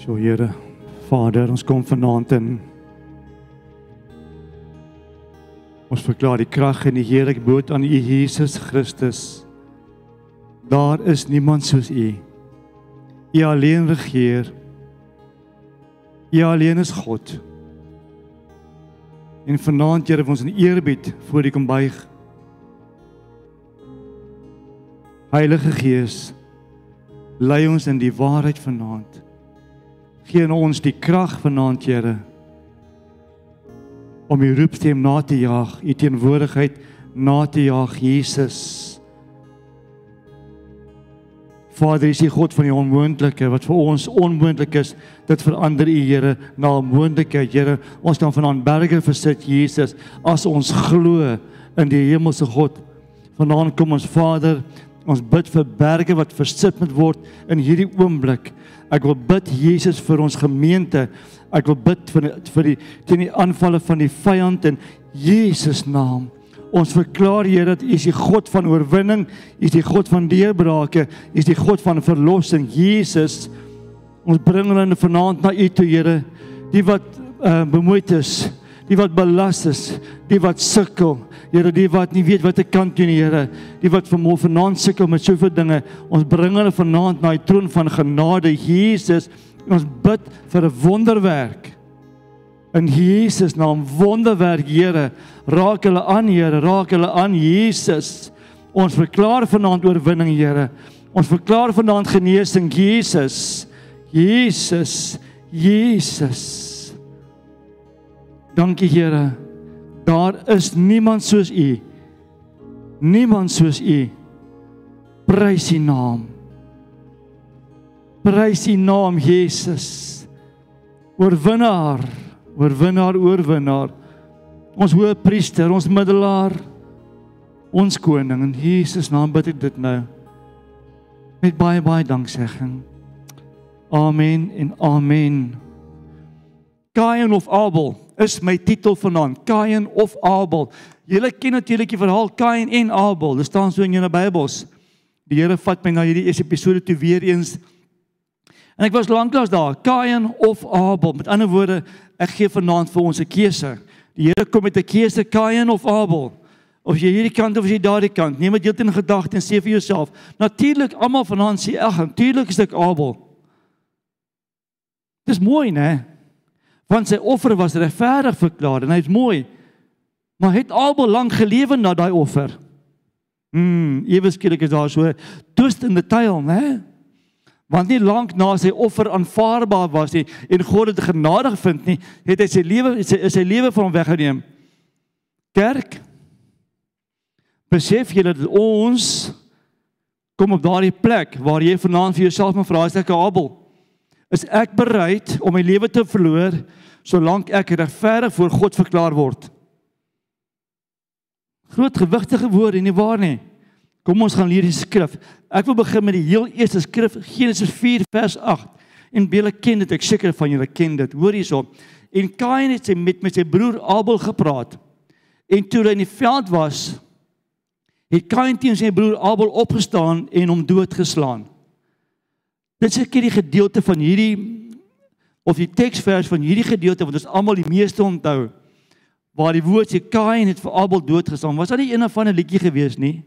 So Here, Vader, ons kom vanaand in Ons verklaar die krag en die heerlike bood aan U Jesus Christus. Daar is niemand soos U. U alleen regeer. U alleen is God. En vanaand Here, ons in eerbied voor U kom buig. Heilige Gees, lei ons in die waarheid vanaand. Gee ons die krag vanaand, Here om u roepstem na te jaag, u teenwoordigheid na te jaag, Jesus. Vader, is u God van die onmoontlike wat vir ons onmoontlik is, dit verander u Here na 'n moontlikheid, Here. Ons kan vanaand berge versit, Jesus, as ons glo in die hemelse God. Vanaand kom ons Vader, ons bid vir berge wat versit moet word in hierdie oomblik. Ek wil bid Jesus vir ons gemeente. Ek wil bid vir vir die teen die aanvalle van die vyand in Jesus naam. Ons verklaar Here dat U is die God van oorwinning, U is die God van deurbrake, U is die God van verlossing. Jesus, ons bring hulle vanaand na U toe, Here, die wat uh, bemoeid is, die wat belas is, die wat sukkel. Here, die wat nie weet wat ek kan doen, Here, die wat vermoë vanaand sukkel met soveel dinge. Ons bring hulle vanaand na die troon van genade, Jesus. Ons bid vir 'n wonderwerk. In Jesus naam wonderwerk Here, raak hulle aan Here, raak hulle aan Jesus. Ons verklaar vanaand oorwinning Here. Ons verklaar vanaand genesing Jesus. Jesus. Jesus. Dankie Here. Daar is niemand soos U. Niemand soos U. Prys U naam. Prys U naam Jesus. Oorwinnaar, oorwinnaar, oorwinnaar. Ons hoë priester, ons middelaar, ons koning in Jesus naam bid ek dit nou. Met baie baie danksegging. Amen en amen. Kain of Abel is my titel vanaand. Kain of Abel. Julle ken natuurlik die verhaal Kain en Abel. Dit staan so in julle Bybels. Die Here vat my na hierdie eerste episode toe weer eens En ek was lanklaas daar, Kain of Abel. Met ander woorde, ek gee vanaand vir ons 'n keuse. Die Here kom met 'n keuse, Kain of Abel. Of jy hierdie kant of jy daardie kant. Neem dit heeltemal in gedagte en sê vir jouself, natuurlik almal vanaand sê, ag, natuurlik is ek Abel. Dis mooi, né? Want sy offer was regverdig verklaar en hy's mooi. Maar het Abel lank gelewe na daai offer? Mm, ewe skielik is daar so twist in the tale, né? want nie lank na sy offer aanvaarbaar was nie en God het genade gevind nie, het hy sy lewe sy sy lewe van hom weggeneem. Kerk besef julle dat ons kom op daardie plek waar jy vanaand vir jouself moet vra as ek Abel is ek bereid om my lewe te verloor solank ek regverdig voor God verklaar word. Groot gewigtige woorde nie waar nie. Kom ons gaan leer die skrif. Ek wil begin met die heel eerste skrif Genesis 4 vers 8. En baie ken dit, ek seker van julle ken dit. Hoor hierso. En Kain het sy met met sy broer Abel gepraat. En toe hy in die veld was, het Kain teen sy broer Abel opgestaan en hom doodgeslaan. Dit is 'n keer die gedeelte van hierdie of die teksvers van hierdie gedeelte wat ons almal die meeste onthou waar die woord sê Kain het vir Abel doodgeslaan. Was dit nie een van 'n liedjie gewees nie?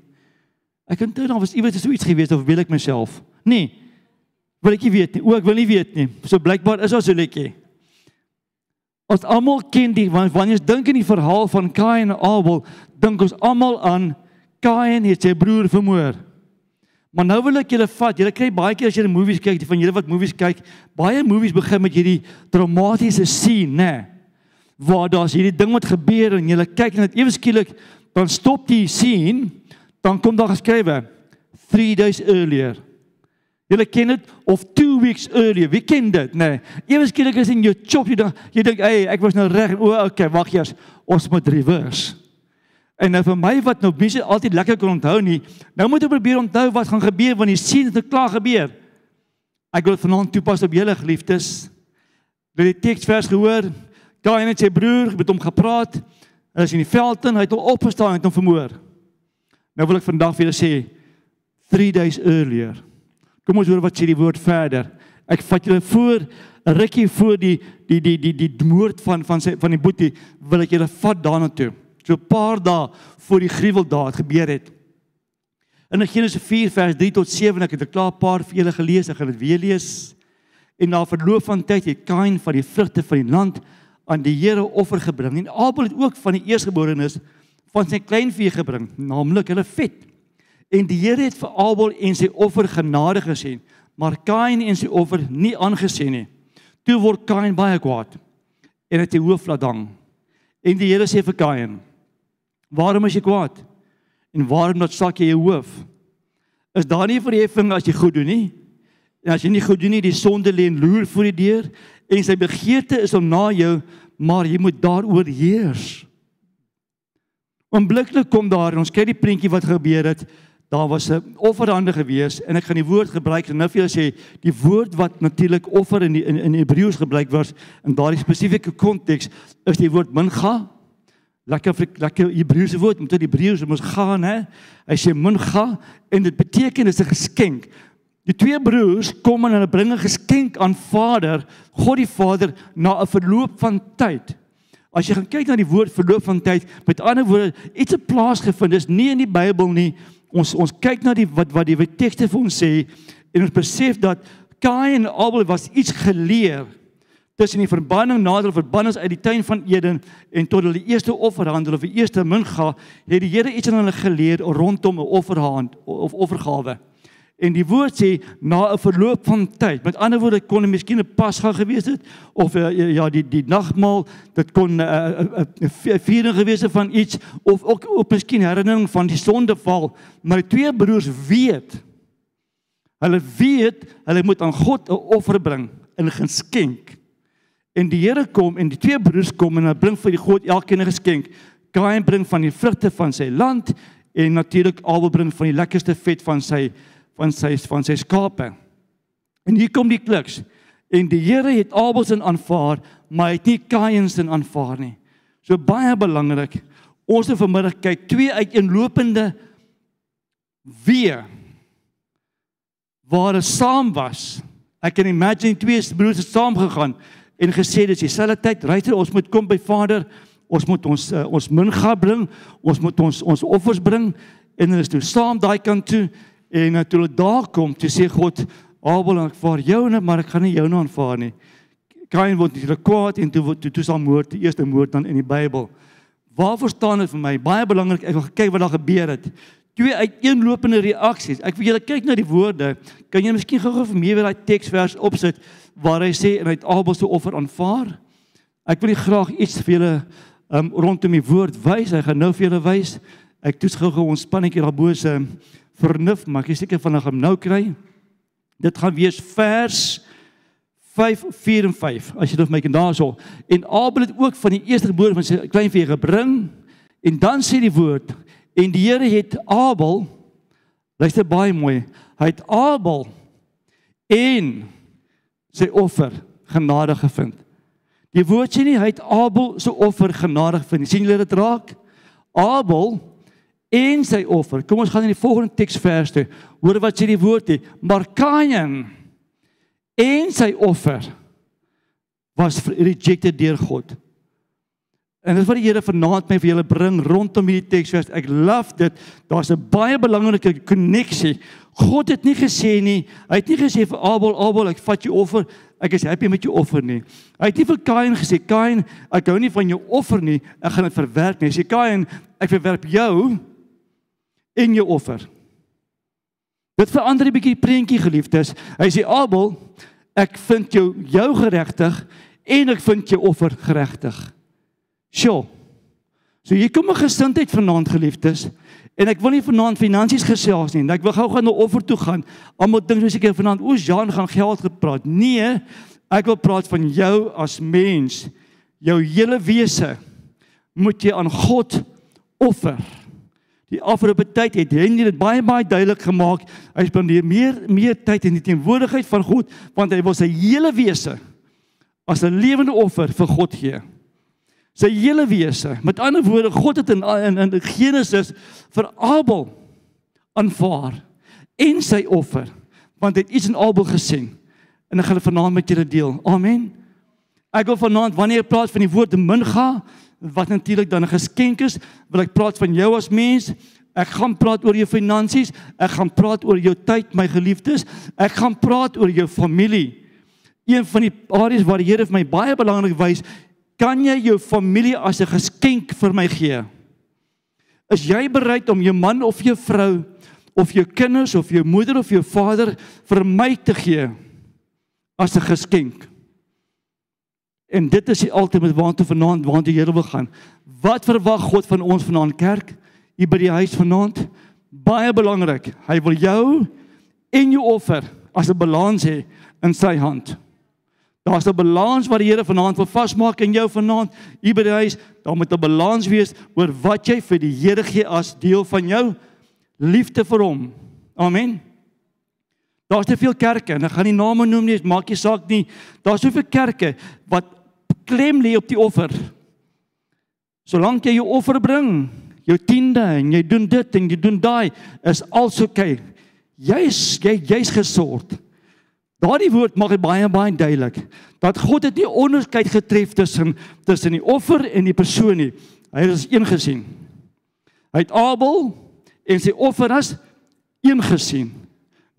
Ek kan toe dan was iewers so iets gewees of wil ek myself? Nee. Wil ek nie weet nie. O, ek wil nie weet nie. So blykbaar is ons so lekker. Ons almal ken die wanneer ons dink aan die verhaal van Kain en Abel, dink ons almal aan Kain het sy broer vermoor. Maar nou wil ek julle vat. Julle kry baie keer as julle movies kyk, die van julle wat movies kyk, baie movies begin met hierdie traumatiese scene, né? Waar daar's hierdie ding wat gebeur en julle kyk net ewe skielik dan stop die scene dan kom daar geskrywe 3 days earlier. Julle ken dit of 2 weeks earlier. Wie ken dit, nê? Nee. Ewe skielik is in jou chop jy dink jy dink, "Ey, ek was nou reg." O, okay, wag eers. Ons moet reverse. En nou vir my wat nou mense altyd lekker kon onthou nie, nou moet ek probeer onthou wat gaan gebeur wanneer die sien dit klaar gebeur. Ek wil vanaand toepas op julle geliefdes. Wil die teksvers gehoor? Kain het sy broer met hom gepraat. Hy is in die veld en hy het hom opgestaan en het hom vermoor. Nou wil ek vandag vir julle sê 3 days earlier. Kom ons hoor wat sê die woord verder Ek vat julle voor 'n rukkie voor die die die die die, die moord van van sy van die boetie wil ek julle vat daarna toe. So 'n paar dae voor die gruweldaad gebeur het. In Genesis 4 vers 3 tot 7 ek het 'n klaar paar vir julle gelees, ek gaan dit weer lees. En na verloop van tyd het Kain van die vrugte van die land aan die Here offer gebring en Abel het ook van die eersgeborenes van sy kleinvee gebring, naamlik hulle vet. En die Here het vir Abel en sy offer genade gesien, maar Kain en sy offer nie aangesien nie. Toe word Kain baie kwaad en het sy hoof laat hang. En die Here sê vir Kain: "Waarom is jy kwaad? En waarom laat sak jy jou hoof? Is daar nie verheffing as jy goed doen nie? En as jy nie goed doen nie, die sonde lê en loer voor die deur en sy begeerte is om na jou, maar jy moet daaroor heers." Onmiddellik kom daar en ons kyk die prentjie wat gebeur het daar was 'n offerhande gewees en ek gaan die woord gebruik en nou vir julle sê die woord wat natuurlik offer in die, in, in Hebreëus gebruik was in daardie spesifieke konteks is die woord mincha lekker lekker Hebreëse woord met die Hebreëus moet gaan hè. Hy sê mincha en dit beteken is 'n geskenk. Die twee broers kom en hulle bring 'n geskenk aan Vader God die Vader na 'n verloop van tyd. As jy gaan kyk na die woord verloop van tyd, met ander woorde, iets het plaasgevind, dis nie in die Bybel nie, ons ons kyk na die wat wat die tekste vir ons sê en ons besef dat Kain en Abel was iets geleer tussen die verbanning nader verbannings uit die tuin van Eden en tot hulle eerste offerhandel of die eerste minga het die Here iets aan hulle geleer rondom 'n offerhand of offergawe. En die woord sê na 'n verloop van tyd. Met ander woorde kon dit miskien 'n Pasga gewees het of uh, ja die die nagmaal, dit kon 'n uh, 'n uh, viering gewees het van iets of ook op miskien herinnering van die sondeval. Maar die twee broers weet hulle weet hulle moet aan God 'n offer bring in geskenk. En die Here kom en die twee broers kom en hulle bring vir die God elkeen 'n geskenk. Kain bring van die vrugte van sy land en natuurlik Abel bring van die lekkerste vet van sy van sy van sy skape. En hier kom die kliks. En die Here het Abel se aanvaar, maar hy het nie Kain se aanvaar nie. So baie belangrik. Ons het vanmiddag kyk twee uiteenlopende wie waar hulle saam was. Ek kan imagine twee broers het saam gegaan en gesê dis dieselfde tyd, ryter ons moet kom by Vader. Ons moet ons uh, ons minga bring, ons moet ons ons offers bring en hulle is toe saam daai kant toe En uh, toe hulle daar kom, toe sê God, Abel, ek vaar jou net, maar ek gaan nie jou nou aanvaar nie. Kain word nie kwaad en toe toe toe sal moord, die eerste moord dan in die Bybel. Waarvoor staan dit vir my? Baie belangrik, ek wil kyk wat daar gebeur het. Twee uiteenlopende reaksies. Ek wil julle kyk na die woorde. Kan jy miskien gou-gou vir my weer daai teksvers opsit waar hy sê en hy het Abel se offer aanvaar? Ek wil graag iets vir julle um, rondom die woord wys. Ek gaan nou vir julle wys. Ek toets gou-gou ons spannetjie daarbo se vernuf, maar ek is seker van hom nou kry. Dit gaan wees vers 5 4 en 5 as jy dit vir my kan daarso. En Abel het ook van die eerste geboorte van sy kleinvee gebring en dan sê die woord en die Here het Abel luister baie mooi. Hy het Abel en sy offer genade gevind. Die woord sê nie hy het Abel se offer genade gevind. sien julle dit raak? Abel en sy offer. Kom ons gaan in die volgende teksvers toe. Hoor wat sê die woord hier. Maar Kain en sy offer was rejected deur God. En dit wat die Here vanaand my vir julle bring rondom hierdie teksvers. Ek love dit. Daar's 'n baie belangrike koneksie. God het nie gesê nie, hy het nie gesê vir Abel, Abel, ek vat jou offer. Ek is happy met jou offer nie. Hy het nie vir Kain gesê, Kain, ek hou nie van jou offer nie. Ek gaan dit verwerp nie. Hy sê Kain, ek verwerp jou en jou offer. Dit verander 'n bietjie die prentjie geliefdes. Hy sê Abel, ek vind jou jou geregtig en ek vind jou offer geregtig. Sjoe. So hier kom 'n gesindheid vanaand geliefdes. En ek wil nie vanaand finansies gesels nie. Ek wil gou gaan na offer toe gaan. Almal dink nou seker vanaand oos Jan gaan geld gepraat. Nee, ek wil praat van jou as mens. Jou hele wese moet jy aan God offer. Die afgelope tyd het Henry dit baie baie duidelik gemaak. Hy spandeer meer meer tyd in die teenwoordigheid van God want hy wil sy hele wese as 'n lewende offer vir God gee. Sy hele wese. Met ander woorde, God het in in, in Genesis vir Abel aanvaar en sy offer want hy het iets in Abel gesien en ek gaan dit vanaand met julle deel. Amen. Ek wil vanaand wanneer ek praat van die woord minga wat natuurlik dan 'n geskenk is, wil ek praat van jou as mens. Ek gaan praat oor jou finansies, ek gaan praat oor jou tyd, my geliefdes. Ek gaan praat oor jou familie. Een van die areas waar die Here vir my baie belangrik wys, kan jy jou familie as 'n geskenk vir my gee? Is jy bereid om jou man of jou vrou of jou kinders of jou moeder of jou vader vir my te gee as 'n geskenk? En dit is die ultimate waartoe vanaand waartoe die Here wil gaan. Wat verwag God van ons vanaand kerk hier by die huis vanaand? Baie belangrik. Hy wil jou en jou offer as 'n balans hê in sy hand. Daar's 'n balans wat die Here vanaand wil vasmaak in jou vanaand hier by die huis. Daar moet 'n balans wees oor wat jy vir die Here gee as deel van jou liefde vir hom. Amen. Daar's te veel kerke en ek gaan nie name noem nie, maak nie saak nie. Daar's soveel kerke wat klem lê op die offer. Solank jy jou offer bring, jou tiende en jy doen dit en jy doen daai, is alles oukei. Okay. Jy's jy, jy's gesort. Daardie woord maak dit baie baie duidelik dat God het nie onderskeid getref tussen tussen die offer en die persoon nie. Hy het as een gesien. Hy het Abel en sy offer as een gesien.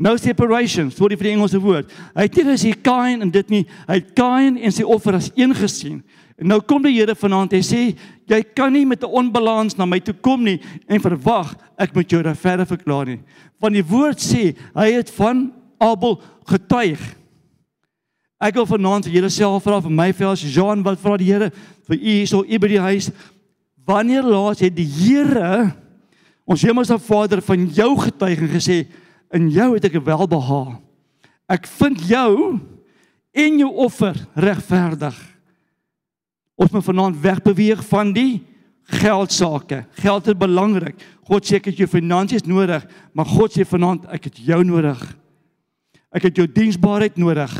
No separation, sorry vir die Engelse woord. Hy het nie gesê Kain en dit nie. Hy het Kain en sy offer as een gesien. En nou kom die Here vanaand en sê jy kan nie met 'n onbalans na my toe kom nie en verwag ek moet jou regverdig verklaar nie. Want die woord sê hy het van Abel getuig. Ek wil vanaand vir julle self vra vir my as Jean wat vra die Here vir u hierso by die huis wanneer laas het die Here ons hemelse Vader van jou getuiging gesê in jou het ek welbehaag. Ek vind jou en jou offer regverdig. Ons moet vanaand wegbeweeg van die geldsaake. Geld is belangrik. God sê ek het jou finansies nodig, maar God sê vanaand ek het jou nodig. Ek het jou diensbaarheid nodig.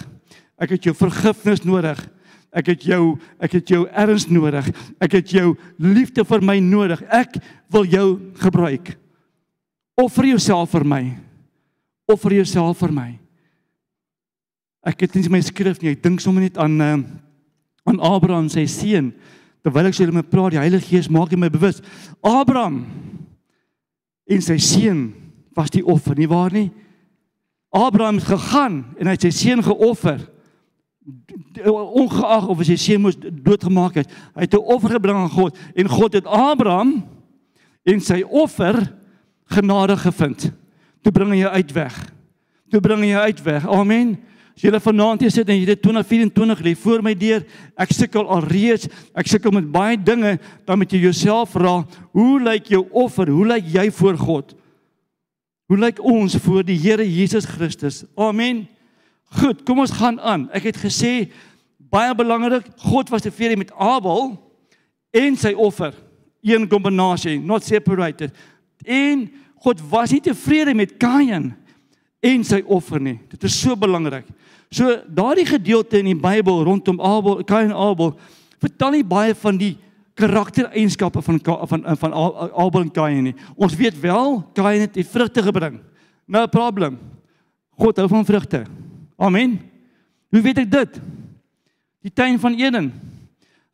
Ek het jou vergifnis nodig. Ek het jou ek het jou erns nodig. Ek het jou liefde vir my nodig. Ek wil jou gebruik. Offer jouself vir my offer jouself vir my. Ek het nie my skrif nie. Ek dink sommer net aan uh, aan Abraham sy seun. Terwyl ek so met praat, die Heilige Gees maak my bewus. Abraham en sy seun was die offer, nie waar nie? Abraham het gegaan en hy het sy seun geoffer. Ongeag of sy seun moes doodgemaak het, hy het 'n offer gebring aan God en God het Abraham en sy offer genade gevind. Toe bring hy jou uit weg. Toe bring hy jou uit weg. Amen. As jy vanaand hier sit en jy dit 2024 lê voor my deur, ek sukkel alreeds, ek sukkel met baie dinge, dan moet jy jouself vra, hoe lyk jou offer? Hoe lyk jy voor God? Hoe lyk ons voor die Here Jesus Christus? Amen. Goed, kom ons gaan aan. Ek het gesê baie belangrik, God was tevrede met Abel en sy offer. Een kombinasie, not separated. En God was nie tevrede met Kain en sy offer nie. Dit is so belangrik. So daardie gedeelte in die Bybel rondom Abel, Kain en Abel vertel nie baie van die karaktereienskappe van van van Abel en Kain nie. Ons weet wel Kain het die vrugte gebring. No problem. God hou van vrugte. Amen. Hoe weet ek dit? Die tuin van Eden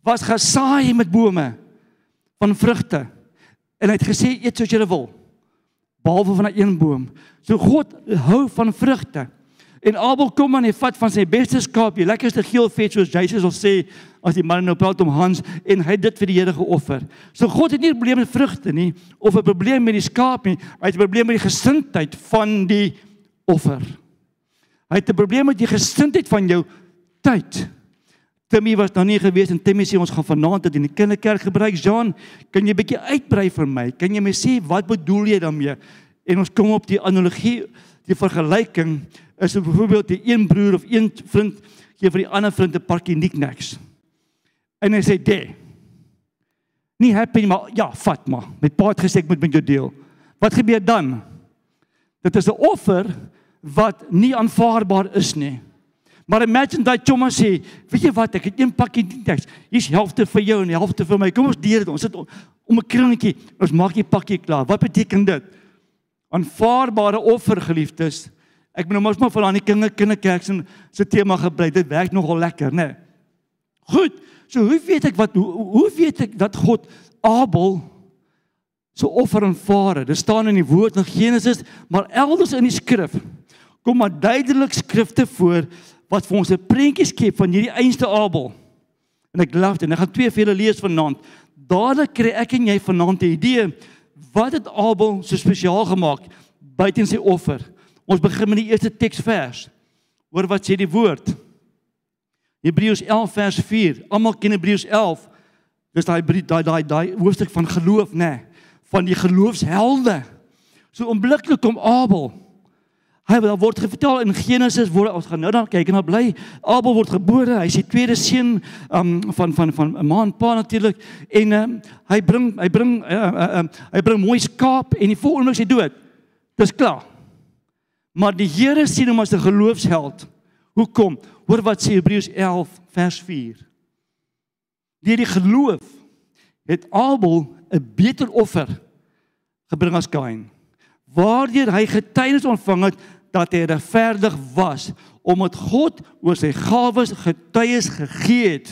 was gesaai met bome van vrugte. En hy het gesê eet soos jy wil behalwe van 'n een boom. So God hou van vrugte. En Abel kom aan en vat van sy beste skaap, die lekkerste geel vet soos Jesus sal sê as die man nou praat om Hans en hy het dit vir die Here geoffer. So God het nie 'n probleem met vrugte nie of 'n probleem met die skaap nie, hy het 'n probleem met die gesindheid van die offer. Hy het 'n probleem met die gesindheid van jou tyd. Timmy was nou nie gewees en Timmy sê ons gaan vanaand dit in die kinderkerk gebruik. Jean, kan jy bietjie uitbrei vir my? Kan jy my sê wat bedoel jy daarmee? En ons kom op die analogie, die vergelyking is byvoorbeeld die een broer of een vriend gee vir die ander vriend 'n pakkie knickknacks. En hy sê, "De. Nie happy maar ja, vat maar. My pa het gesê ek moet met jou deel." Wat gebeur dan? Dit is 'n offer wat nie aanvaarbaar is nie. Maar imagine daai chomma sê, weet jy wat, ek het een pakkie teks. Hier's helfte vir jou en helfte vir my. Kom ons deel dit. Ons sit om 'n kringetjie. Ons maak die pakkie klaar. Wat beteken dit? Aanvaarbare offer, geliefdes. Ek moet nou mos maar van aan die kinder kinderkerk se se tema gebruik. Dit werk nogal lekker, né? Nee. Goed. So hoe weet ek wat hoe, hoe weet ek dat God Abel se offer aanvaar het? Dit staan in die woord in Genesis, maar elders in die skrif kom maar duidelik skrifte voor wat vir ons 'n prentjie skep van hierdie einste Abel. En ek glo dit en ek gaan twee vir julle lees vanaand. Dadelik kry ek en jy vanaand 'n idee wat het Abel so spesiaal gemaak buite sy offer. Ons begin met die eerste teksvers. Hoor wat sê die woord. Hebreërs 11 vers 4. Almal ken Hebreërs 11. Dis daai daai daai daai hoofstuk van geloof, nê, nee, van die geloofshelde. So onmiddellik kom Abel Hy word vertel in Genesis word ons gaan nou dan kyk en dan bly Abel word gebore. Hy is die tweede seun um, van van van 'n ma en pa natuurlik en um, hy bring hy bring uh, uh, uh, hy bring mooi skaap en die volgende is hy dood. Dis klaar. Maar die Here sien hom as 'n geloofsheld. Hoekom? Hoor wat sê Hebreërs 11 vers 4. Deur die geloof het Abel 'n beter offer gebring as Kain. Waardeur hy getuienis ontvang het dat hy regverdig was omdat God oor sy gawes getuies gegee het.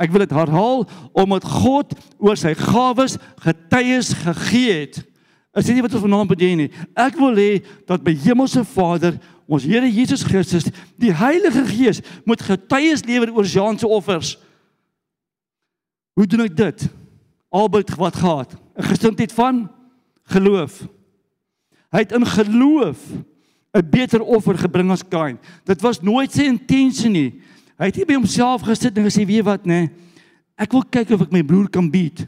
Ek wil dit herhaal omdat God oor sy gawes getuies gegee het. Is dit nie wat ons vanaand bedien nie? Ek wil hê dat by Hemelse Vader, ons Here Jesus Christus, die Heilige Gees moet getuies lewer oor Jean se offers. Hoe doen ek dit? Albei wat gehad? 'n Gesindheid van geloof. Hy het in geloof 'n beter offer gebring as Kain. Dit was nooit sy intensie nie. Hy het nie by homself gesit en gesê, "Weet wat, nê? Ek wil kyk of ek my broer kan beat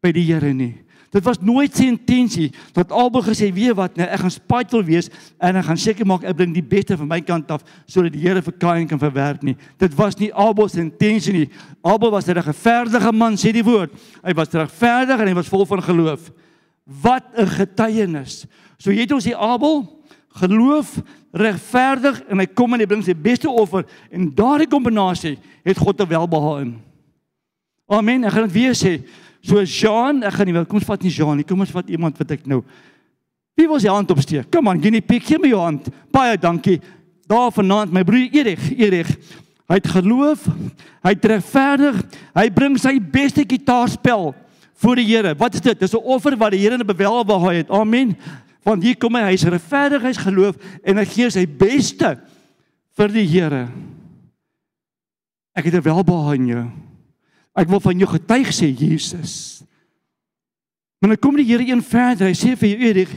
by die Here nie." Dit was nooit sy intensie dat Abel gesê, "Weet wat, nê, ek gaan spiteful wees en ek gaan seker maak ek bring die beste van my kant af sodat die Here vir Kain kan verwerk nie." Dit was nie Abel se intensie nie. Abel was 'n regverdige man, sê die woord. Hy was regverdig en hy was vol van geloof. Wat 'n getuienis. So jy het ons die Abel geloof, regverdig en hy kom en hy bring sy beste offer en daardie kombinasie het God te welbehaag in. Amen. Ek gaan dit weer sê. So Jean, ek gaan nie wel kom ons vat nie Jean nie. Kom ons vat iemand wat ek nou. Wie wil sy hand opsteek? Kom aan, nie pik gee my jou hand. Baie dankie. Daar vanaand my broer Erik, Erik. Hy het geloof, hy het regverdig, hy bring sy beste gitaarspel voor die Here. Wat is dit? Dis 'n offer wat die Here bewelbehaag het. Amen. Want hier kom hy, hy's regverdig, hy's geloof en hy gee sy beste vir die Here. Ek het er welbehaag in jou. Ek wil van jou getuig sê Jesus. Maar dan kom die Here een verder. Hy sê vir jou Erik,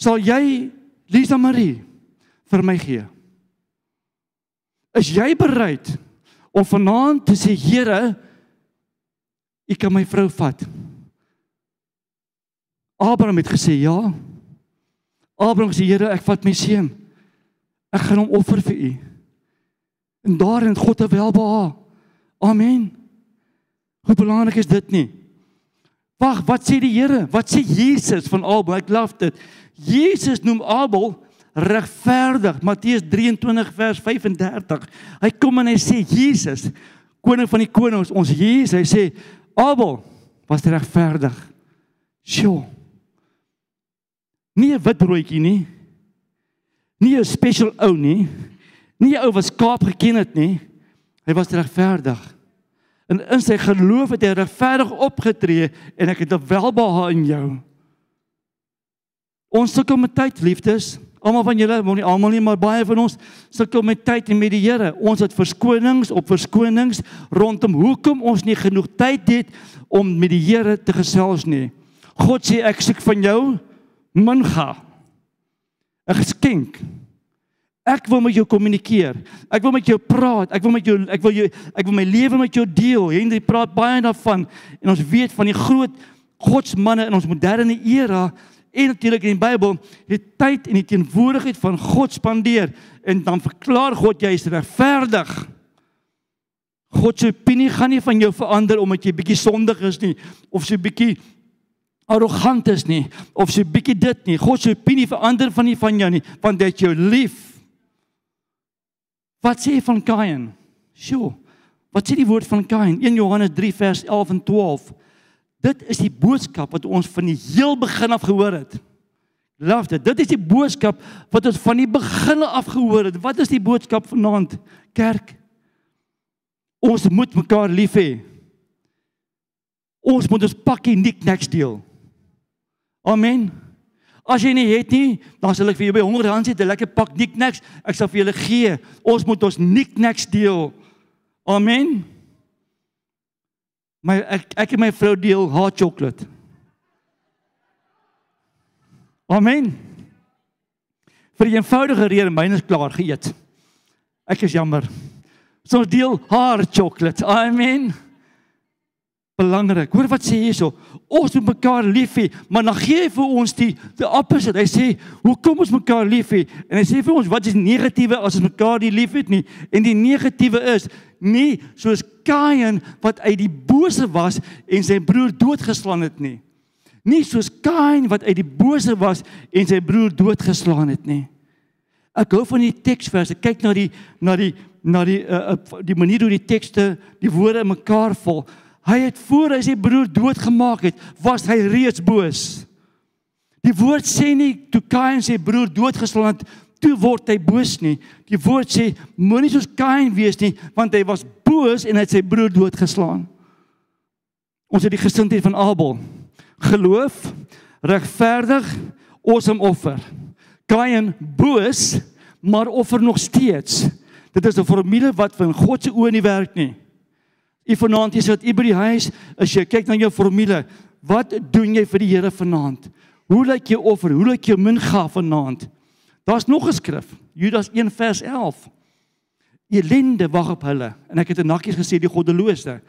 sal jy Lisa Marie vir my gee? Is jy bereid om vanaand te sê Here, ek kan my vrou vat? Abraham het gesê ja. Abraham sê Here, ek vat my seun. Ek gaan hom offer vir U. En daarin het God te welbehaag. Amen. Hoe belangrik is dit nie? Wag, wat sê die Here? Wat sê Jesus van Abel? Ek love dit. Jesus noem Abel regverdig. Matteus 23 vers 35. Hy kom en hy sê Jesus, koning van die konings, ons Jesus, hy sê Abel was regverdig. Sjoe. Nie 'n wit broodjie nie. Nie 'n special ou nie. Nie 'n ou wat skaap geken het nie. Hy was regverdig. En in sy geloof het hy regverdig opgetree en ek het 'n welbehae in jou. Ons sukkel met tyd, liefdes. Almal van julle, moenie almal nie, maar baie van ons sukkel met tyd en met die Here. Ons het verskonings op verskonings rondom hoekom ons nie genoeg tyd het om met die Here te gesels nie. God sê ek soek van jou minga 'n geskenk. Ek wil met jou kommunikeer. Ek wil met jou praat. Ek wil met jou ek wil jou ek wil my lewe met jou deel. Henry praat baie daarvan en ons weet van die groot godsmanne in ons moderne era en natuurlik in die Bybel het tyd en die teenwoordigheid van God spandeer en dan verklaar God jy is regverdig. God se opinie gaan nie van jou verander omdat jy bietjie sondig is nie of so bietjie arrogant is nie of so bietjie dit nie. God se opinie verander van nie van jou nie, want het jou lief. Wat sê van Kain? Sjoe. Wat sê die woord van Kain? 1 Johannes 3 vers 11 en 12. Dit is die boodskap wat ons van die heel begin af gehoor het. Love dit. Dit is die boodskap wat ons van die begin af gehoor het. Wat is die boodskap vanaand? Kerk. Ons moet mekaar lief hê. Ons moet ons pakkie nik niks deel. Amen. As jy nie het nie, dan sal ek vir jou by 100 rand sit 'n lekker pak nik niks. Ek sal vir julle gee. Ons moet ons nik niks deel. Amen. My ek ek en my vrou deel hot chocolate. Amen. Vir 'n eenvoudige rede, myne is klaar geëet. Ek is jammer. So ons deel haar chocolate. Amen. Belangrik. Hoor wat sê hierso. Ons moet mekaar lief hê, maar dan gee hy vir ons die die opposite. Hy sê, "Hoekom ons mekaar lief hê?" En hy sê vir ons, "Wat is negatiewe as ons mekaar nie liefhet nie?" En die negatiewe is nie soos Kain wat uit die bose was en sy broer doodgeslaan het nie nie soos Kain wat uit die bose was en sy broer doodgeslaan het nie. Ek hou van die teksverse. Kyk na die na die na die uh, die manier hoe die tekste die woorde mekaar vol. Hy het voor hy sy broer doodgemaak het, was hy reeds boos. Die woord sê nie toe Kain sy broer doodgeslaan het, toe word hy boos nie. Die woord sê moenie soos Kain wees nie, want hy was boos en hy het sy broer doodgeslaan. Ons het die gesindheid van Abel geloof, regverdig, awesome offer. Kain boos, maar offer nog steeds. Dit is 'n formule wat van God se oë nie werk nie. U vanaand is wat u by die huis, as jy kyk na jou formule, wat doen jy vir die Here vanaand? Hoe lyk jou offer? Hoe lyk jou mingaaf vanaand? Daar's nog 'n skrif, Judas 1 vers 11. Elende wag op hulle en ek het 'n nakkies gesê die goddelose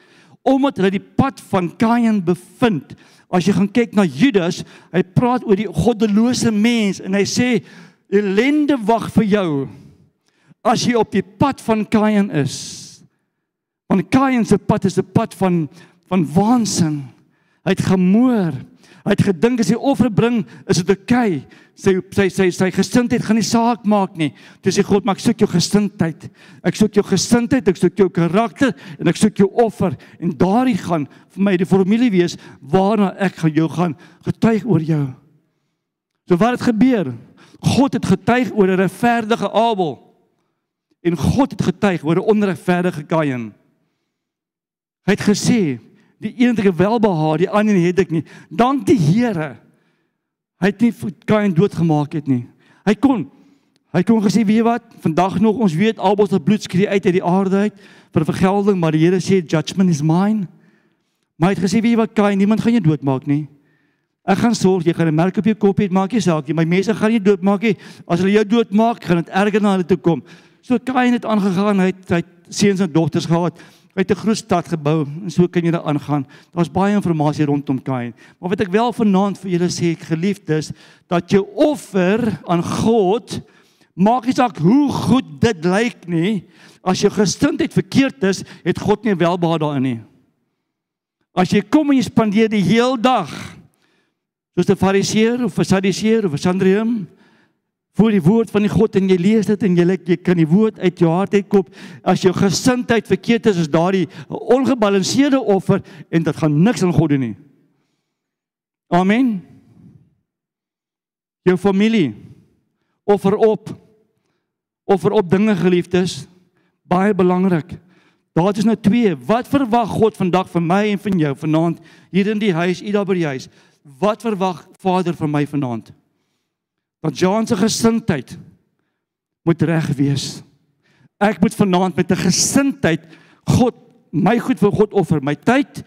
omdat hulle die pad van Kain bevind As jy gaan kyk na Judas, hy praat oor die goddelose mens en hy sê ellende wag vir jou as jy op die pad van Kain is. Want Kain se pad is 'n pad van van waansin. Hy het gemoor. Hy het gedink as hy offer bring, is dit oukei. Okay. Sy sy sy sy gesindheid gaan nie saak maak nie. Toe sê God, maar ek soek jou gesindheid. Ek soek jou gesindheid, ek soek jou karakter en ek soek jou offer en daardie gaan vir my die formule wees waarna ek gaan jou gaan getuig oor jou. So wat het gebeur? God het getuig oor 'n regverdige Abel en God het getuig oor 'n onregverdige Kain. Hy het gesê die een het ek welbehaag, die ander het ek nie. Dank die Here. Hy het nie Kain doodgemaak het nie. Hy kon hy kon gesê weet jy wat, vandag nog ons weet Abel se bloed skree uit uit die aarde uit vir vergelding, maar die Here sê judgment is mine. Maar hy het gesê weet jy wat Kain, niemand gaan jou doodmaak nie. Ek gaan sorg jy gaan 'n merk op jou kop hê, maak nie saak nie. My mense gaan nie doodmaak nie. As hulle jou doodmaak, gaan dit erger na hulle toe kom. So Kain het aangegaan, hy het, hy het seuns en dogters gehad. Hy het 'n groot stad gebou en so kan jy daar aangaan. Daar's baie inligting rondom Kain. Maar wat ek wel vanaand vir julle sê, geliefdes, dat jou offer aan God maak nie saak hoe goed dit lyk nie. As jou gesindheid verkeerd is, het God nie welbehaag daarin nie. As jy kom en jy spandeer die heel dag soos 'n fariseer of 'n sadiseer of 'n sandrium, voor die woord van die God en jy lees dit en jy jy kan die woord uit jou hart uitkoop as jou gesindheid verkeerd is is daardie ongebalanseerde offer en dit gaan niks aan God doen nie. Amen. Jou familie offer op offer op dinge geliefdes baie belangrik. Daar is nou twee. Wat verwag God vandag van my en van jou vanaand hier in die huis, u daar by die huis? Wat verwag Vader van my vanaand? Want Jean se gesindheid moet reg wees. Ek moet vanaand met 'n gesindheid God my goed vir God offer, my tyd,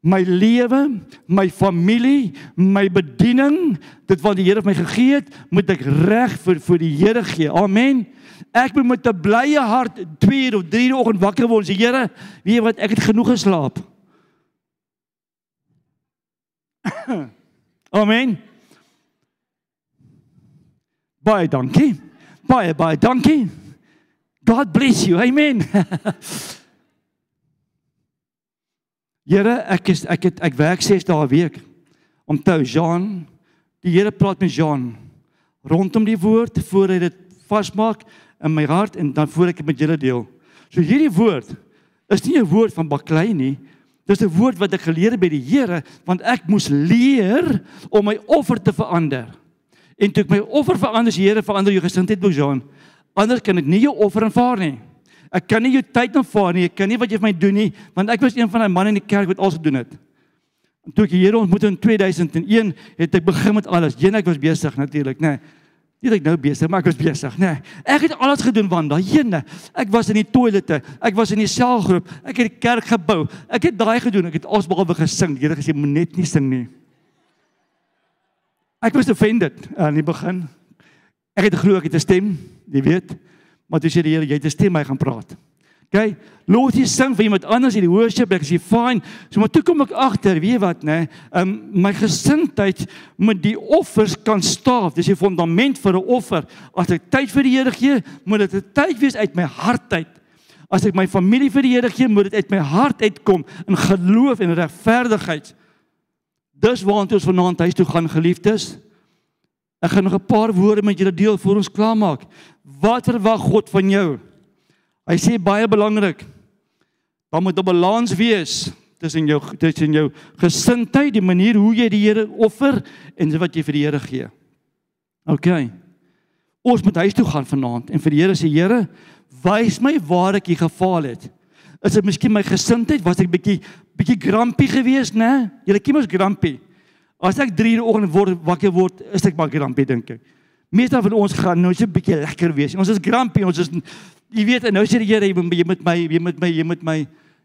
my lewe, my familie, my bediening, dit wat die Here vir my gegee het, moet ek reg vir vir die Here gee. Amen. Ek moet met 'n blye hart 2 of 3 die oggend wakker word en sê Here, weet jy wat, ek het genoeg geslaap. Amen. Baie dankie. Baie baie dankie. God bless you. Amen. Here, ek is ek het ek werk 6 dae 'n week. Onthou Jean, die Here praat met Jean rondom die woord voor hy dit vasmaak in my hart en dan voor ek dit met julle deel. So hierdie woord is nie 'n woord van baklei nie. Dis 'n woord wat ek geleer het by die Here want ek moes leer om my offer te verander. En toe ek my offer verander, die Here verander jou gesindheid, Bojan. Anders kan ek nie jou offer aanvaar nie. Ek kan nie jou tyd aanvaar nie. Ek kan nie wat jy vir my doen nie, want ek was een van daai manne in die kerk wat alles gedoen het. En toe ek die Here ontmoet in 2001, het ek begin met alles. Jene ek was besig natuurlik, nê. Nee. Nie ek nou besig, maar ek was besig, nê. Nee. Ek het alles gedoen van daai jene. Ek was in die toilette, ek was in die selgroep, ek het die kerk gebou. Ek het daai gedoen, ek het alsbehalwe gesing. Die Here gesê moet net nie sing nie. Ek was offended aan die begin. Ek het geglo ek het 'n stem, jy weet. Maar toe sê die Here, jy het 'n stem, hy gaan praat. OK, los jy sing vir iemand anders in die worship, ek sê fine. So maar toe kom ek agter, weet wat, nê? Um my gesindheid met die offers kan staaf. Dis die fondament vir 'n offer. As ek tyd vir die Here gee, moet dit 'n tyd wees uit my hart uit. As ek my familie vir die Here gee, moet dit uit my hart uitkom in geloof en regverdigheid. Dis waartoe ons vanaand huis toe gaan, geliefdes. Ek gaan nog 'n paar woorde met julle deel voor ons klaarmaak. Wat verwag God van jou? Hy sê baie belangrik. Daar moet 'n balans wees tussen jou tussen jou gesindheid, die manier hoe jy die Here offer en wat jy vir die Here gee. OK. Ons moet huis toe gaan vanaand en vir die Here sê Here, wys my waar ek hier gefaal het. Is dit miskien my gesindheid? Was ek bietjie bietjie grumpy geweest, né? Julle kiem ons grumpy. As ek 3 uur oggend word wakker word, is ek maar grumpy dink ek. Meeste van ons gaan nou so 'n bietjie lekker wees. Ons is grumpy, ons is jy weet, nou sê die Here jy moet met my, jy moet my, jy moet my,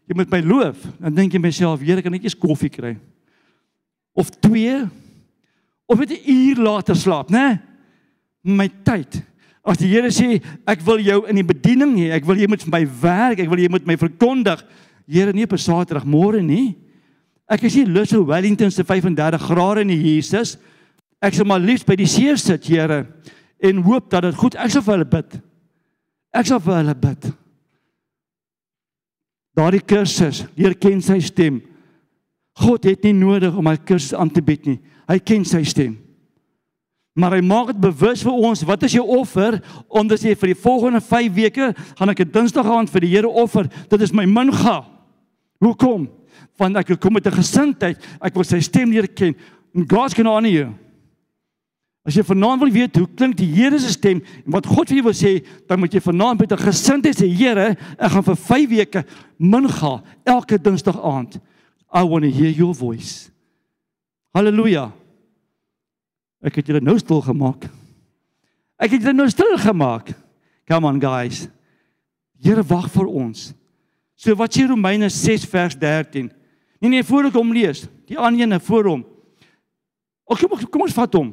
jy moet my loof. Dan dink jy myself, Here, kan ek net koffie kry? Of 2 of net 'n uur later slaap, né? My tyd. As die Here sê ek wil jou in die bediening hê, ek wil jy moet vir my werk, ek wil jy moet my verkondig. Here, nie op 'n Saterdag môre nie. Ek is nie lus vir Wellington se 35 grade in Jesus. Ek sal maar liefs by die see sit, Here, en hoop dat dit goed ek sal vir hulle bid. Ek sal vir hulle bid. Daardie kursus, leer ken sy stem. God het nie nodig om hy kursus aan te bied nie. Hy ken sy stem. Maar hy maak dit bewus vir ons, wat is jou offer? Omdat jy vir die volgende 5 weke gaan ek 'n Dinsdag aand vir die Here offer. Dit is my minga. Hoekom? want ek kom met 'n gesindheid, ek wil sy stem leer ken. God's going to honor you. As jy vanaand wil weet hoe klink die Here se stem en wat God vir jou wil sê, dan moet jy vanaand met 'n gesindheid sê, Here, ek gaan vir 5 weke min gaan elke Dinsdag aand. I want to hear your voice. Halleluja. Ek het julle nou stil gemaak. Ek het julle nou stil gemaak. Come on guys. Here wag vir ons. So wat sê Romeine 6 vers 13? Nee nee, voor ek hom lees, die ander ene voor hom. Ag kom kom ons vat hom.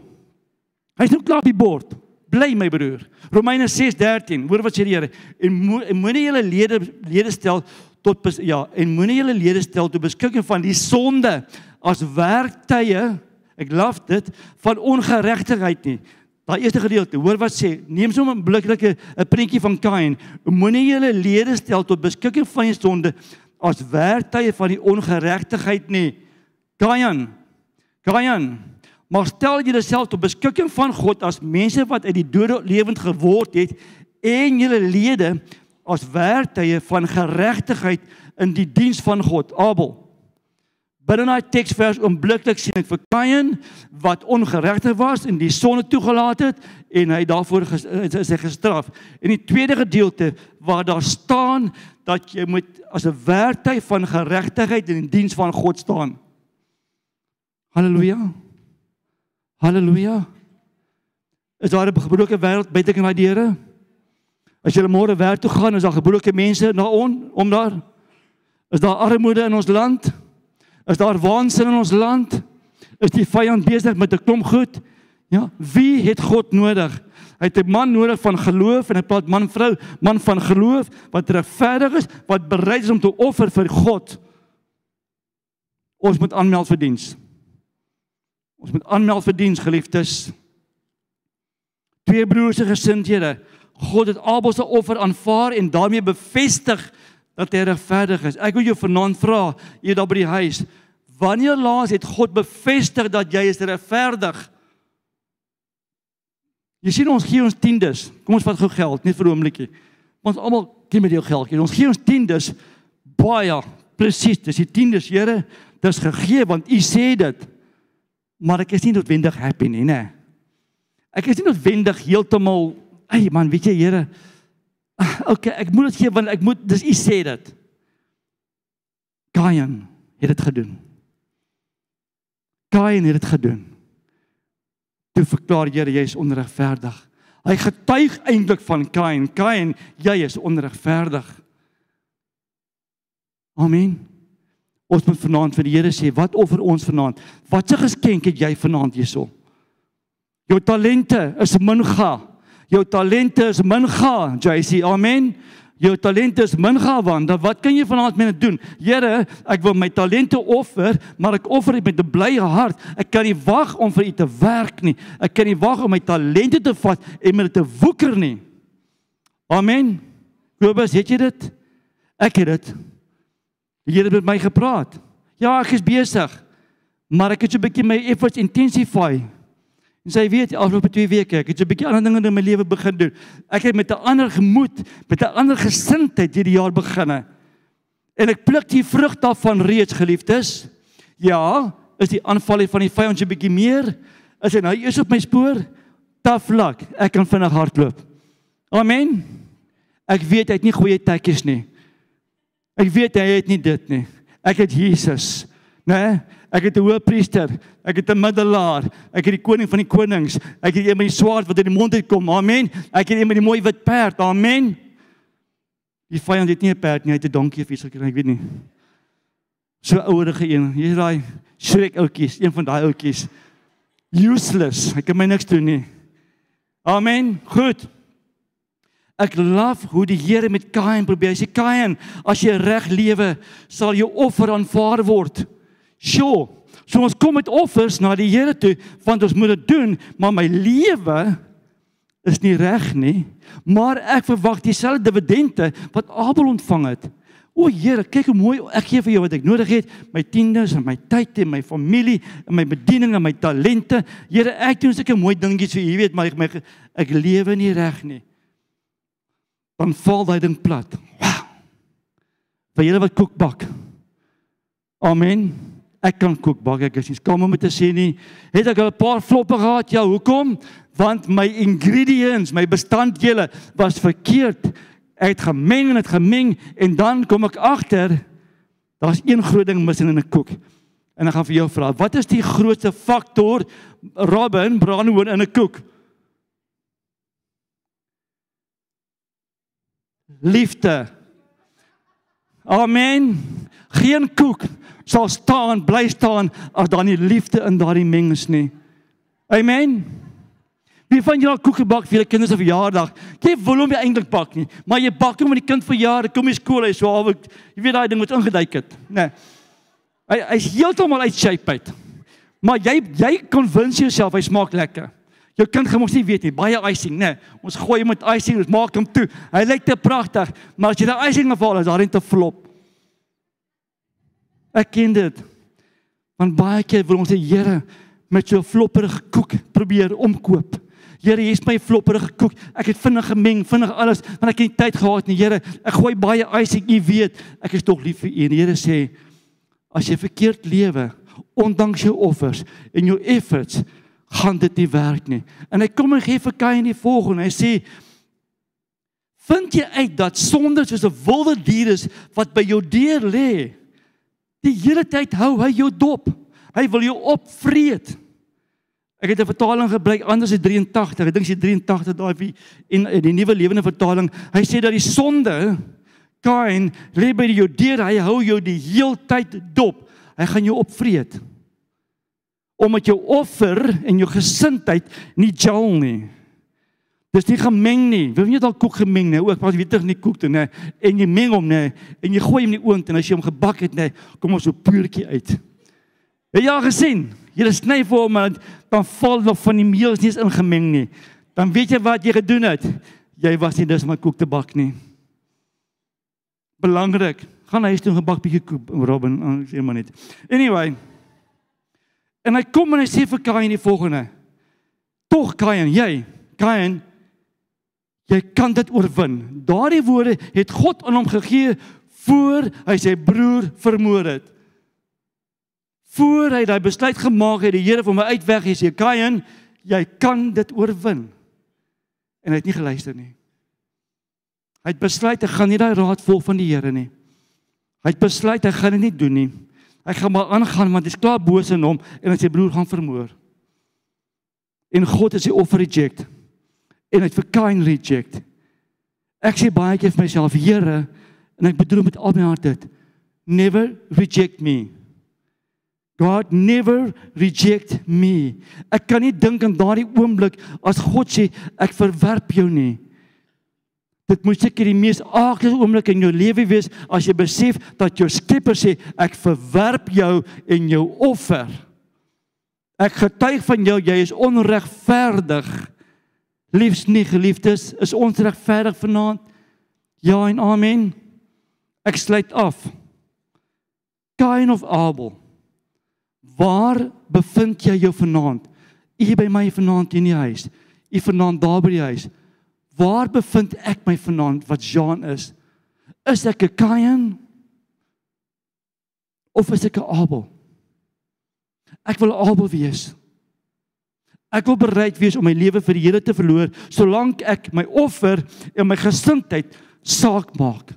Hy's nou klaar op die bord. Bly my broer. Romeine 6:13. Hoor wat sê die Here? En moenie mo julle lede lede stel tot bes, ja, en moenie julle lede stel tot beskikking van die sonde as werktuie. Ek laf dit van ongeregtigheid nie. Daai eerste gedeelte, hoor wat sê, neem sommer 'n bliklike 'n prentjie van Kain. Moenie julle lede stel tot beskikking van die sonde as werktuie van die ongeregtigheid nie. Kain. Kain. Maar stel jouself tot beskikking van God as mense wat uit die dode lewend geword het en julle lede as werktuie van geregtigheid in die diens van God. Abel. Binne daai teksvers oombliklik sien ek vir Kain wat ongeregtig was en die sonde toegelaat het en hy daarvoor ges, is hy gestraf. En die tweede gedeelte waar daar staan dat jy moet as 'n werktuig van geregtigheid in die diens van God staan. Halleluja. Halleluja. Is daar 'n gebroke wêreld buite kan daai deure? As jy môre werk toe gaan, is daar gebroke mense na on om daar? Is daar armoede in ons land? Is daar waansin in ons land? Is die vyand besig met 'n klomp goed? Ja, wie het God nodig? Hy het 'n man nodig van geloof en hy praat man vrou, man van geloof wat regverdig is, wat bereid is om te offer vir God. Ons moet aanmeld vir diens. Ons moet aanmeld vir diens, geliefdes. Twee broers se gesindhede. God het Abel se offer aanvaar en daarmee bevestig dat hy regverdig is. Ek wil jou vanaand vra, hier daar by die huis, wanneer laas het God bevestig dat jy is regverdig? Jy sien ons gee ons tiendes. Kom ons vat gou geld, net vir 'n oombliekie. Ons almal gee met jou geld. Ons gee ons tiendes baie presies. Dis die tiendes, Here, dis gegee want U sê dit. Maar ek is nie noodwendig happy nie, nê. Ek is nie noodwendig heeltemal, "Ag man, weet jy Here, okay, ek moet dit gee want ek moet dis u sê dit." Kain het dit gedoen. Kain het dit gedoen. Toe verklaar Here, jy is onregverdig. Hy getuig eintlik van Kain. Kain, jy is onregverdig. Amen. Ons moet vanaand vir die Here sê, wat offer ons vanaand? Watse geskenk het jy vanaand hierso? Jou talente is minga. Jou talente is minga, JC. Amen. Jou talente is minga want dan wat kan jy vanaand mee doen? Here, ek wil my talente offer, maar ek offer dit met 'n blye hart. Ek kan nie wag om vir U te werk nie. Ek kan nie wag om my talente te vat en met dit te woeker nie. Amen. Kobus, het jy dit? Ek het dit. Die Here het met my gepraat. Ja, ek is besig. Maar ek het so 'n bietjie my efforts intensify. En sy weet afloop 2 weke, ek het so 'n bietjie ander dinge in my lewe begin doen. Ek het met 'n ander gemoed, met 'n ander gesindheid hierdie jaar beginne. En ek pluk die vrug daarvan reeds, geliefdes. Ja, is die aanval van die vyand so 'n bietjie meer? Is hy nou eers op my spoor? Tough luck. Ek kan vinnig hardloop. Amen. Ek weet hy het nie goeie tekkies nie. Ek weet hy het nie dit nie. Ek het Jesus, né? Ek het 'n hoëpriester, ek het 'n middelaar, ek het die koning van die konings, ek het een met die swaard wat uit die mond uitkom. Amen. Ek het een met die mooi wit perd. Amen. Die vyand het nie 'n perd nie, hy het 'n donkie of iets gekry, ek weet nie. So ouerige een. Hier's daai skrik ouetjies, een van daai ouetjies. Useless. Ek kan my niks doen nie. Amen. Goed. Ek love hoe die Here met Kain probeer. Hy sê Kain, as jy reg lewe, sal jou offer aanvaar word. Sjoe. So ons kom met offers na die Here toe want ons moet dit doen, maar my lewe is nie reg nie. Maar ek verwag dieselfde dividende wat Abel ontvang het. O Here, kyk hoe mooi ek gee vir jou wat ek nodig het, my tiendes en my tyd en my familie en my bediening en my talente. Here, ek doen sulke mooi dingetjies vir U, weet, maar ek my ek lewe nie reg nie. Dan val daai ding plat. Wow. Vir julle wat koek bak. Amen. Ek kan kook bak, ek is nie skaam om te sê nie. Het ek 'n paar floppe gehad? Ja, hoekom? Want my ingredients, my bestanddele was verkeerd. Ek het gemeng en dit gemeng en dan kom ek agter daar's een groot ding mis in 'n koek. En ek gaan vir jou vra, wat is die grootste faktor Robin brandhoen in 'n koek? Liefde. Amen. Geen koek sal staan, bly staan as daar nie liefde in daardie mengs nie. Amen. Wie van julle koek gebak vir julle kinders se verjaardag? Jy wil hom nie eintlik bak nie, maar jy bak hom met die kind verjaar, kom jy skool hy so al jy weet daai ding wat ingeduik het, nê. Nee. Hy hy's heeltemal uit shape uit. Maar jy jy konwins jouself hy smaak lekker. Jou kind gaan mos nie weet nie, baie icing, nê. Nee. Ons gooi hom met icing, ons maak hom toe. Hy lyk te pragtig, maar as jy daai icing afhaal, is daar net te flop. Ek ken dit. Want baie keer wil ons die Here met so 'n flopperige koek probeer omkoop. Here, hier's my flopperige koek. Ek het vinnig gemeng, vinnig alles, want ek het nie tyd gehad nie, Here. Ek gooi baie icing, U weet, ek is tog lief vir U. En die Here sê, as jy verkeerd lewe, ondanks jou offers en jou efforts, gaan dit nie werk nie. En hy kom en gee vir Kain die volgende. Hy sê, vind jy uit dat sonde soos 'n wilde dier is wat by jou deur lê? Die hele tyd hou hy jou dop. Hy wil jou opvreet. Ek het 'n vertaling gebruik anders as 83. Ek dink sy 83 daai en die nuwe lewende vertaling. Hy sê dat die sonde Kain lê by jou deur. Hy hou jou die heeltyd dop. Hy gaan jou opvreet. Omdat jou offer en jou gesindheid nie gel nie. Dis nie gemeng nie. Wil jy dalk koek gemeng nie? Ook pas weet jy nie koek toe nê. En jy meng hom nê en jy gooi hom in die oond en as jy hom gebak het nê, kom ons so puurtjie uit. Het jy al gesien? Jy sny vir hom en dan val nog van die meel is nie eens ingemeng nie. Dan weet jy wat jy gedoen het. Jy was nie dus om koek te bak nie. Belangrik. Gaan huis toe gebak bietjie koek Robin, sê maar net. Anyway. En hy kom en hy sê vir Kain die volgende. Tog Kain, jy, Kain, Jy kan dit oorwin. Daardie woorde het God aan hom gegee voor hy sy broer vermoor het. Voor hy daai besluit gemaak het, die Here vir my uitweg is, Kain, jy kan dit oorwin. En hy het nie geluister nie. Hy het besluit hy gaan nie daai raad volg van die Here nie. Hy het besluit hy gaan dit nie doen nie. Hy gaan maar aangaan want hy's klaar boos in hom en hy sy broer gaan vermoor. En God is die offer reject. En hy het vir Kain reject. Ek sê baie keer vir myself, Here, en ek bedoel met al my hart dit, never reject me. God never reject me. Ek kan nie dink in daardie oomblik as God sê ek verwerp jou nie. Dit moet seker die mees aardige oomblik in jou lewe wees as jy besef dat jou Skepper sê ek verwerp jou en jou offer. Ek getuig van jou jy is onregverdig. Liefs nie geliefdes, is ons regverdig vanaand? Ja en amen. Ek sluit af. Kain of Abel? Waar bevind jy jou vanaand? U by my vanaand in die huis. U vanaand daar by die huis. Waar bevind ek my vanaand wat Jean is? Is ek 'n Kain? Of is ek 'n Abel? Ek wil Abel wees. Ek wil bereid wees om my lewe vir die Here te verloor solank ek my offer en my gesindheid saak maak.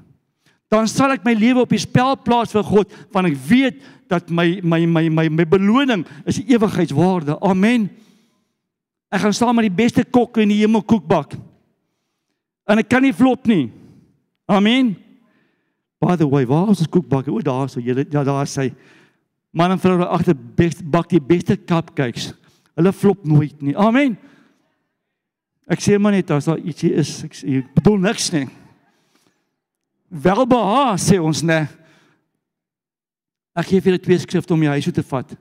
Dan sal ek my lewe op die spel plaas vir God want ek weet dat my my my my my beloning is ewigheidswaarde. Amen. Ek gaan staan met die beste kokke in die hemel koekbak. En ek kan nie flop nie. Amen. By the way, waar is die koekbak? O, daar so julle ja, daar sê man en vrou agter best bak die beste cupcakes. Hulle flop nooit nie. Amen. Ek sê maar net as daar ietsie is, ek sê bedoel niks nie. Welbeha sê ons nê. Ek gee vir julle twee skrifte om jou huis toe te vat.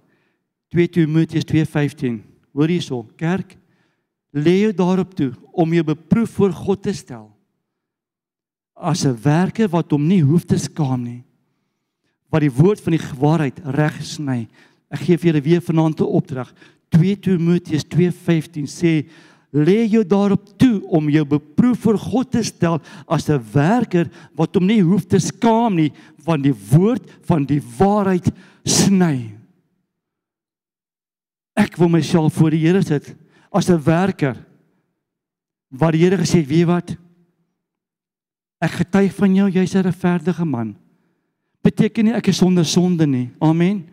2 Timoteus 2:15. Hoor hierso, kerk, lê jou daarop toe om jou beproef voor God te stel. As 'n werker wat hom nie hoef te skaam nie. Wat die woord van die waarheid reg sny. Ek gee vir julle weer vanaand 'n opdrag. 2 Timoteus 2:15 sê lê jou daarop toe om jou beproef voor God te stel as 'n werker wat hom nie hoef te skaam nie want die woord van die waarheid sny. Ek wil myself voor die Here sit as 'n werker wat die Here gesê het, weet wat? Ek getuig van jou, jy's 'n regverdige man. Beteken nie ek is sonder sonde nie. Amen.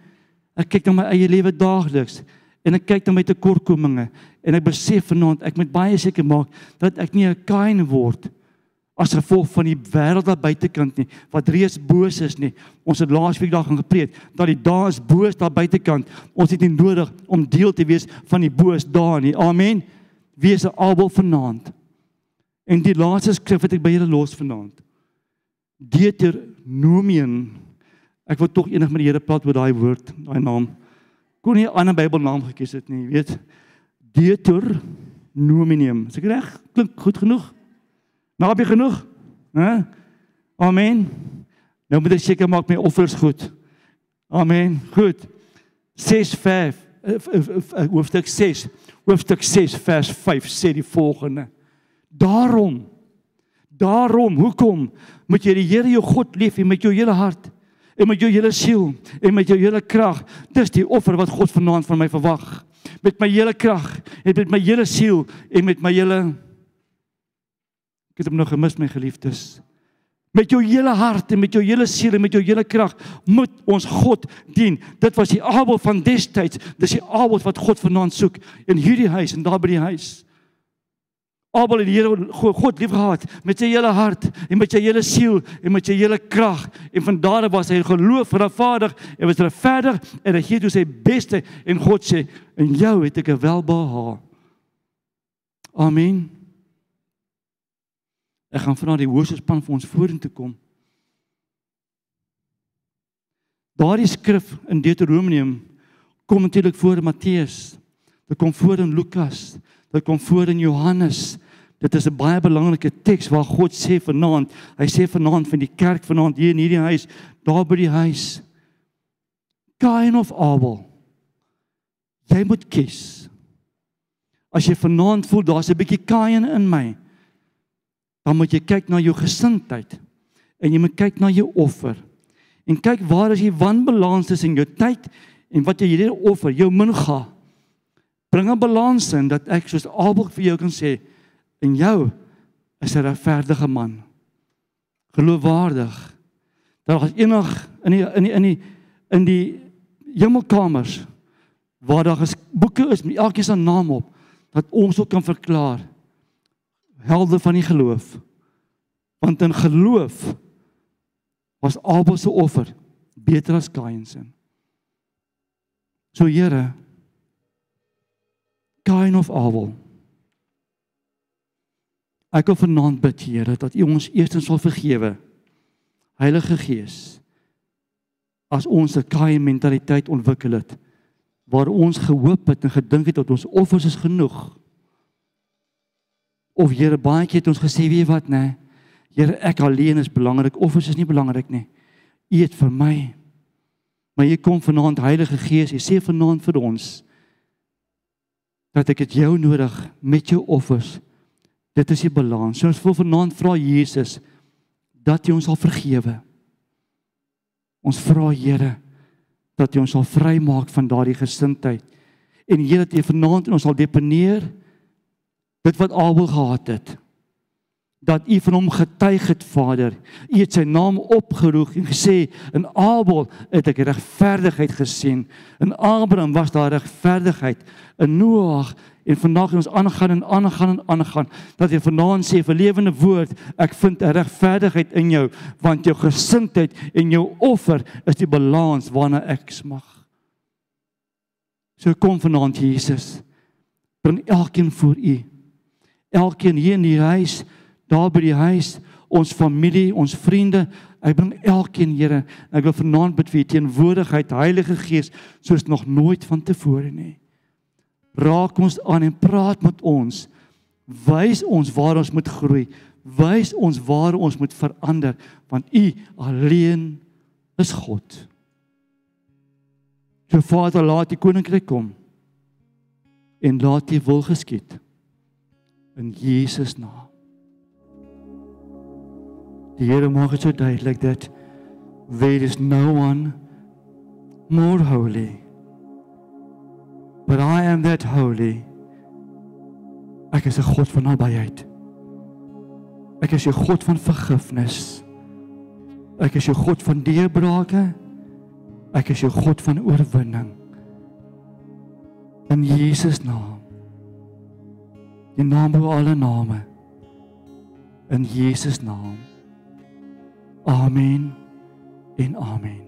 Ek kyk na my eie lewe daagliks en ek kyk na my tekortkominge en ek besef vanaand ek moet baie seker maak dat ek nie 'n kain word as gevolg van die wêreld daar buitekant nie wat reeds boos is nie. Ons het laasweek daar gaan gepreek dat die daar is boos daar buitekant. Ons het nie nodig om deel te wees van die boos daar nie. Amen. Wees 'n Abel vanaand. En die laaste skrif wat ek by julle los vanaand. Deuteronomium. Ek wil tog enig met die Here praat oor daai woord, daai naam kon nie 'n ander Bybelnaam gekies het nie, weet. Deuteronomium. Is ek reg? Klink goed genoeg? Naby genoeg? Hæ? Amen. Nou moet ek seker maak my offers goed. Amen. Goed. 6 5 hoofstuk 6 hoofstuk 6 vers 5 sê die volgende. Daarom daarom hoekom moet jy die Here jou God lief hê met jou hele hart en met jou hele siel en met jou hele krag. Dis die offer wat God vanaand van my verwag. Met my hele krag en met my hele siel en met my hele Ek het hom nog gemis my geliefdes. Met jou hele hart en met jou hele siel en met jou hele krag moet ons God dien. Dit was die Abel van destyds. Dis die Abel wat God vanaand soek in hierdie huis en daar by die huis. Abel het die Here God liefgehad met sy hele hart en met sy hele siel en met sy hele krag en van daar af was hy geloof Vader en was regverdig en hy gee toe sy beste en God sê in jou het ek 'n welbehaag. Amen. Ek gaan vanaand die hoorspan vir ons vorentoe kom. Daardie skrif in Deuteronomium kom natuurlik voor in Matteus. Dit kom voor in Lukas. Dit kom voor in Johannes. Dit is 'n baie belangrike teks waar God sê vanaand, hy sê vanaand van die kerk vanaand hier in hierdie huis, daar by die huis. Kain of Abel. Jy moet kies. As jy vanaand voel daar's 'n bietjie Kain in my, dan moet jy kyk na jou gesindheid en jy moet kyk na jou offer. En kyk waar is die wanbalans tussen jou tyd en wat jy hierdie offer, jou minga Bring 'n balans in dat ek soos Abel vir jou kan sê in jou is 'n regverdige man. Geloofwaardig. Daar is enig in die in die in die in die hemelkamers waar daar is boeke is met elkeen se naam op dat ons ook kan verklaar helde van die geloof. Want in geloof was Abel se offer beter as Kain se. So Here Kain of Abel. Ek wil vanaand bid Here dat U ons eerstens sal vergewe. Heilige Gees as ons 'n Kain mentaliteit ontwikkel het waar ons gehoop het en gedink het dat ons offers is genoeg. Of Here baie keer het ons gesê weet wat nê? Nee, Here ek alleen is belangrik, offers is nie belangrik nie. U het vir my. Maar jy kom vanaand Heilige Gees, jy sê vanaand vir ons dat ek dit jou nodig met jou offers. Dit is die balans. So ons wil vanaand vra Jesus dat jy ons sal vergewe. Ons vra Here dat jy ons sal vrymaak van daardie gesindheid. En Here dat jy vanaand in ons sal deponeer dit wat Abel gehad het. Dat u van hom getuig het Vader. U het sy naam opgeroep en gesê in Abel het ek regverdigheid gesien. In Abraham was daar regverdigheid. In Noag en vandag ons aangaan en aangaan en aangaan dat jy vanaand sê vir lewende woord ek vind 'n regverdigheid in jou want jou gesindheid en jou offer is die balans waarna ek smag. So kom vanaand Jesus. Bring elkeen voor u elkeen hier in die huis, daar by die huis, ons familie, ons vriende, ek bring elkeen Here, ek wil vanaand bid vir u teenwoordigheid, Heilige Gees, soos nog nooit van tevore nie. Raak ons aan en praat met ons. Wys ons waar ons moet groei. Wys ons waar ons moet verander, want u alleen is God. So Vader, laat die koninkryk kom en laat die wil geskied in Jesus naam. Die Here maak dit so duidelik dat there is no one more holy. But I am that holy. Ek is 'n God van nabyheid. Ek is 'n God van vergifnis. Ek is 'n God van deurbrake. Ek is 'n God van oorwinning. In Jesus naam. Die naam bo alle name. In Jesus naam. Amen en amen.